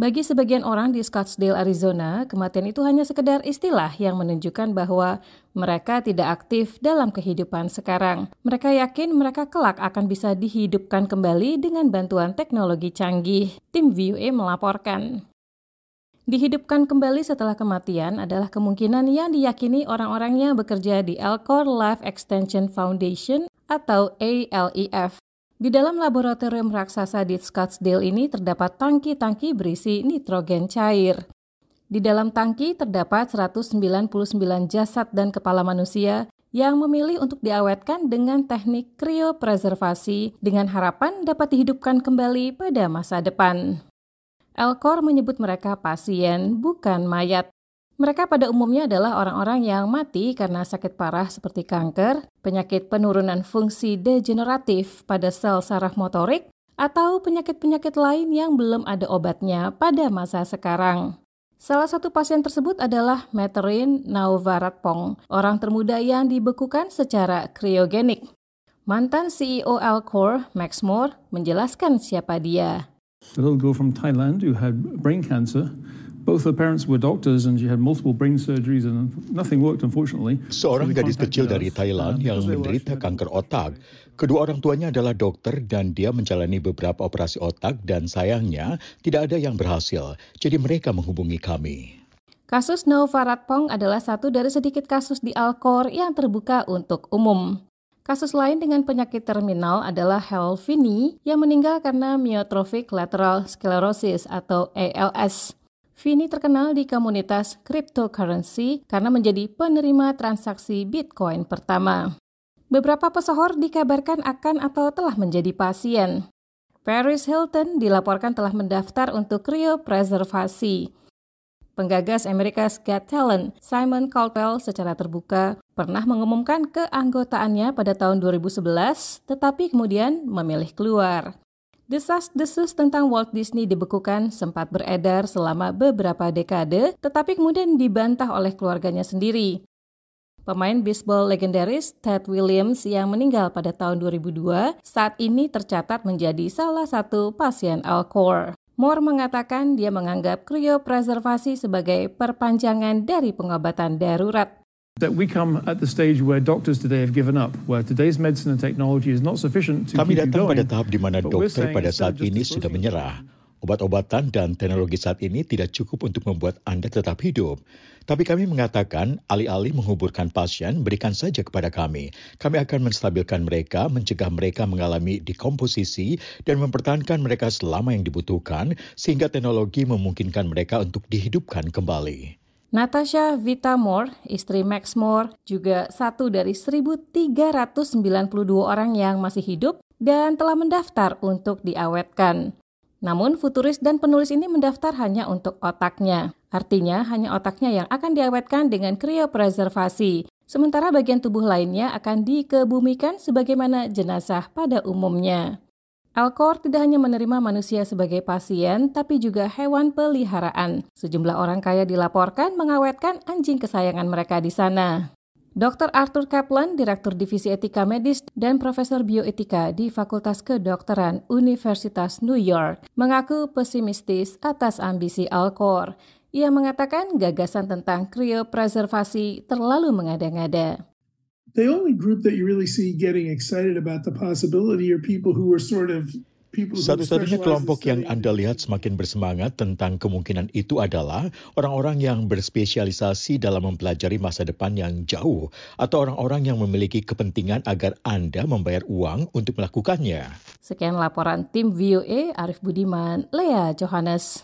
Bagi sebagian orang di Scottsdale, Arizona, kematian itu hanya sekedar istilah yang menunjukkan bahwa mereka tidak aktif dalam kehidupan sekarang. Mereka yakin mereka kelak akan bisa dihidupkan kembali dengan bantuan teknologi canggih. Tim VOA melaporkan. Dihidupkan kembali setelah kematian adalah kemungkinan yang diyakini orang-orang yang bekerja di Alcor Life Extension Foundation atau ALEF. Di dalam laboratorium raksasa di Scottsdale ini terdapat tangki-tangki berisi nitrogen cair. Di dalam tangki terdapat 199 jasad dan kepala manusia yang memilih untuk diawetkan dengan teknik kriopreservasi dengan harapan dapat dihidupkan kembali pada masa depan. Elkor menyebut mereka pasien, bukan mayat. Mereka pada umumnya adalah orang-orang yang mati karena sakit parah seperti kanker, penyakit penurunan fungsi degeneratif pada sel saraf motorik, atau penyakit-penyakit lain yang belum ada obatnya pada masa sekarang. Salah satu pasien tersebut adalah Materin Nauvaratpong, orang termuda yang dibekukan secara kriogenik. Mantan CEO Alcor, Max Moore, menjelaskan siapa dia. Little girl from Thailand who had brain cancer Both her parents were doctors and she had multiple brain surgeries and nothing worked unfortunately. Seorang gadis kecil dari Thailand yang menderita kanker otak. Kedua orang tuanya adalah dokter dan dia menjalani beberapa operasi otak dan sayangnya tidak ada yang berhasil. Jadi mereka menghubungi kami. Kasus Nova Ratpong adalah satu dari sedikit kasus di Alcor yang terbuka untuk umum. Kasus lain dengan penyakit terminal adalah Helvini yang meninggal karena myotrophic lateral sclerosis atau ALS. Vini terkenal di komunitas cryptocurrency karena menjadi penerima transaksi Bitcoin pertama. Beberapa pesohor dikabarkan akan atau telah menjadi pasien. Paris Hilton dilaporkan telah mendaftar untuk kriopreservasi. Penggagas America's Got Talent, Simon Caldwell secara terbuka pernah mengumumkan keanggotaannya pada tahun 2011, tetapi kemudian memilih keluar. Desas-desus tentang Walt Disney dibekukan sempat beredar selama beberapa dekade, tetapi kemudian dibantah oleh keluarganya sendiri. Pemain bisbol legendaris Ted Williams yang meninggal pada tahun 2002 saat ini tercatat menjadi salah satu pasien Alcor. Moore mengatakan dia menganggap kriopreservasi sebagai perpanjangan dari pengobatan darurat that we come at the stage where doctors today have given up, where today's medicine and technology is not sufficient to Kami keep datang you going. pada tahap di mana dokter pada saat ini sudah menyerah. Obat-obatan dan teknologi saat ini tidak cukup untuk membuat Anda tetap hidup. Tapi kami mengatakan, alih-alih menguburkan pasien, berikan saja kepada kami. Kami akan menstabilkan mereka, mencegah mereka mengalami dekomposisi, dan mempertahankan mereka selama yang dibutuhkan, sehingga teknologi memungkinkan mereka untuk dihidupkan kembali. Natasha Vita Moore, istri Max Moore, juga satu dari 1.392 orang yang masih hidup dan telah mendaftar untuk diawetkan. Namun futuris dan penulis ini mendaftar hanya untuk otaknya. Artinya hanya otaknya yang akan diawetkan dengan kriopreservasi, sementara bagian tubuh lainnya akan dikebumikan sebagaimana jenazah pada umumnya. Alcor tidak hanya menerima manusia sebagai pasien, tapi juga hewan peliharaan. Sejumlah orang kaya dilaporkan mengawetkan anjing kesayangan mereka di sana. Dr. Arthur Kaplan, Direktur Divisi Etika Medis dan Profesor Bioetika di Fakultas Kedokteran Universitas New York, mengaku pesimistis atas ambisi Alcor. Ia mengatakan gagasan tentang kriopreservasi terlalu mengada-ngada the only group that you really see getting excited about the possibility are people who are sort of Satu-satunya kelompok yang Anda lihat semakin bersemangat tentang kemungkinan itu adalah orang-orang yang berspesialisasi dalam mempelajari masa depan yang jauh atau orang-orang yang memiliki kepentingan agar Anda membayar uang untuk melakukannya. Sekian laporan tim VOA Arif Budiman, Lea Johannes.